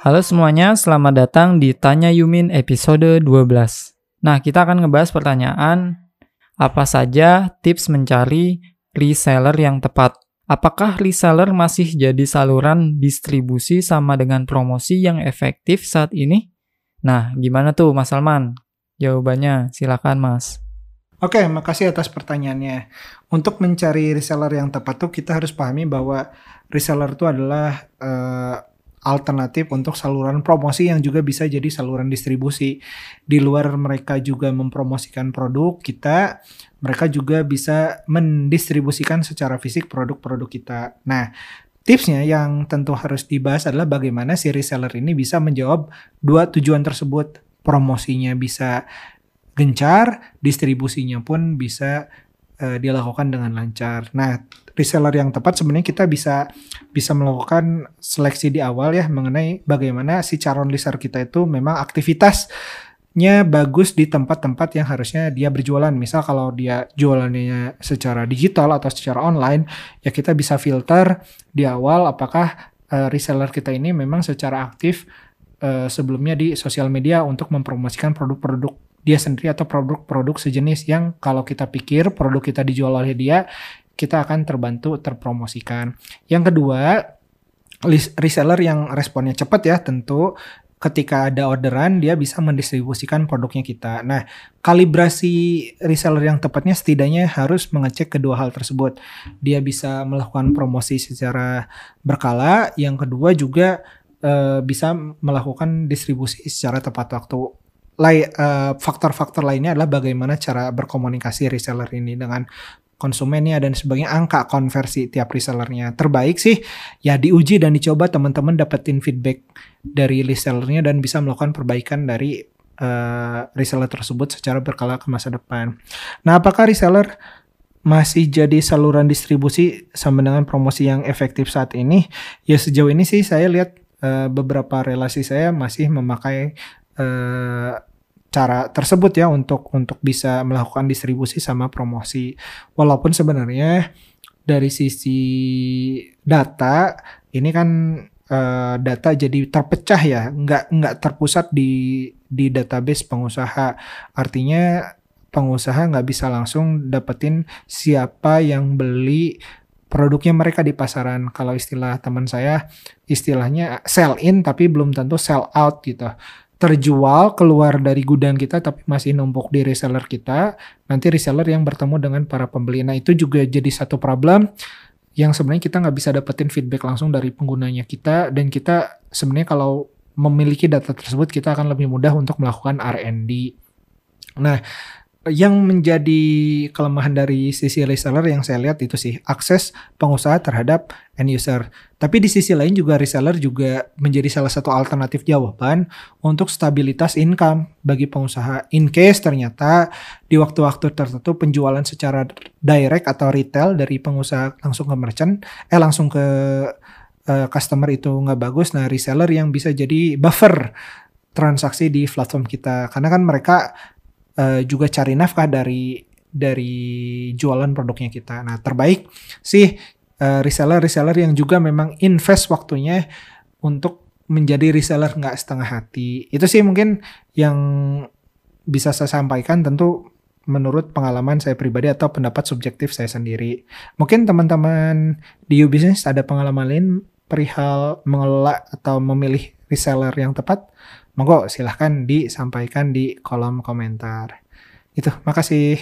Halo semuanya, selamat datang di Tanya Yumin episode 12. Nah, kita akan ngebahas pertanyaan apa saja tips mencari reseller yang tepat. Apakah reseller masih jadi saluran distribusi sama dengan promosi yang efektif saat ini? Nah, gimana tuh Mas Salman? Jawabannya silakan Mas. Oke, makasih atas pertanyaannya. Untuk mencari reseller yang tepat tuh kita harus pahami bahwa reseller itu adalah uh, alternatif untuk saluran promosi yang juga bisa jadi saluran distribusi. Di luar mereka juga mempromosikan produk kita, mereka juga bisa mendistribusikan secara fisik produk-produk kita. Nah, tipsnya yang tentu harus dibahas adalah bagaimana si reseller ini bisa menjawab dua tujuan tersebut. Promosinya bisa gencar, distribusinya pun bisa uh, dilakukan dengan lancar. Nah, reseller yang tepat sebenarnya kita bisa bisa melakukan seleksi di awal ya mengenai bagaimana si calon reseller kita itu memang aktivitas nya bagus di tempat-tempat yang harusnya dia berjualan. Misal kalau dia jualannya secara digital atau secara online, ya kita bisa filter di awal apakah uh, reseller kita ini memang secara aktif uh, sebelumnya di sosial media untuk mempromosikan produk-produk dia sendiri atau produk-produk sejenis yang kalau kita pikir produk kita dijual oleh dia, kita akan terbantu terpromosikan. Yang kedua, reseller yang responnya cepat ya tentu ketika ada orderan dia bisa mendistribusikan produknya kita. Nah, kalibrasi reseller yang tepatnya setidaknya harus mengecek kedua hal tersebut. Dia bisa melakukan promosi secara berkala, yang kedua juga uh, bisa melakukan distribusi secara tepat waktu. Eh, faktor-faktor lainnya adalah bagaimana cara berkomunikasi reseller ini dengan konsumennya dan sebagainya angka konversi tiap resellernya terbaik sih ya diuji dan dicoba teman-teman dapetin feedback dari resellernya dan bisa melakukan perbaikan dari uh, reseller tersebut secara berkala ke masa depan. Nah, apakah reseller masih jadi saluran distribusi sama dengan promosi yang efektif saat ini? Ya sejauh ini sih saya lihat uh, beberapa relasi saya masih memakai uh, cara tersebut ya untuk untuk bisa melakukan distribusi sama promosi. Walaupun sebenarnya dari sisi data ini kan uh, data jadi terpecah ya, nggak nggak terpusat di di database pengusaha. Artinya pengusaha nggak bisa langsung dapetin siapa yang beli produknya mereka di pasaran. Kalau istilah teman saya, istilahnya sell in tapi belum tentu sell out gitu terjual keluar dari gudang kita tapi masih numpuk di reseller kita, nanti reseller yang bertemu dengan para pembeli. Nah itu juga jadi satu problem yang sebenarnya kita nggak bisa dapetin feedback langsung dari penggunanya kita dan kita sebenarnya kalau memiliki data tersebut kita akan lebih mudah untuk melakukan R&D. Nah, yang menjadi kelemahan dari sisi reseller yang saya lihat itu sih akses pengusaha terhadap end user. Tapi di sisi lain juga reseller juga menjadi salah satu alternatif jawaban untuk stabilitas income bagi pengusaha. In case ternyata di waktu-waktu tertentu penjualan secara direct atau retail dari pengusaha langsung ke merchant, eh langsung ke uh, customer itu nggak bagus. Nah reseller yang bisa jadi buffer transaksi di platform kita karena kan mereka uh, juga cari nafkah dari dari jualan produknya kita. Nah, terbaik sih uh, reseller-reseller yang juga memang invest waktunya untuk menjadi reseller nggak setengah hati. Itu sih mungkin yang bisa saya sampaikan tentu menurut pengalaman saya pribadi atau pendapat subjektif saya sendiri. Mungkin teman-teman di U-Business ada pengalaman lain perihal mengelola atau memilih reseller yang tepat. Monggo silahkan disampaikan di kolom komentar. Itu, makasih.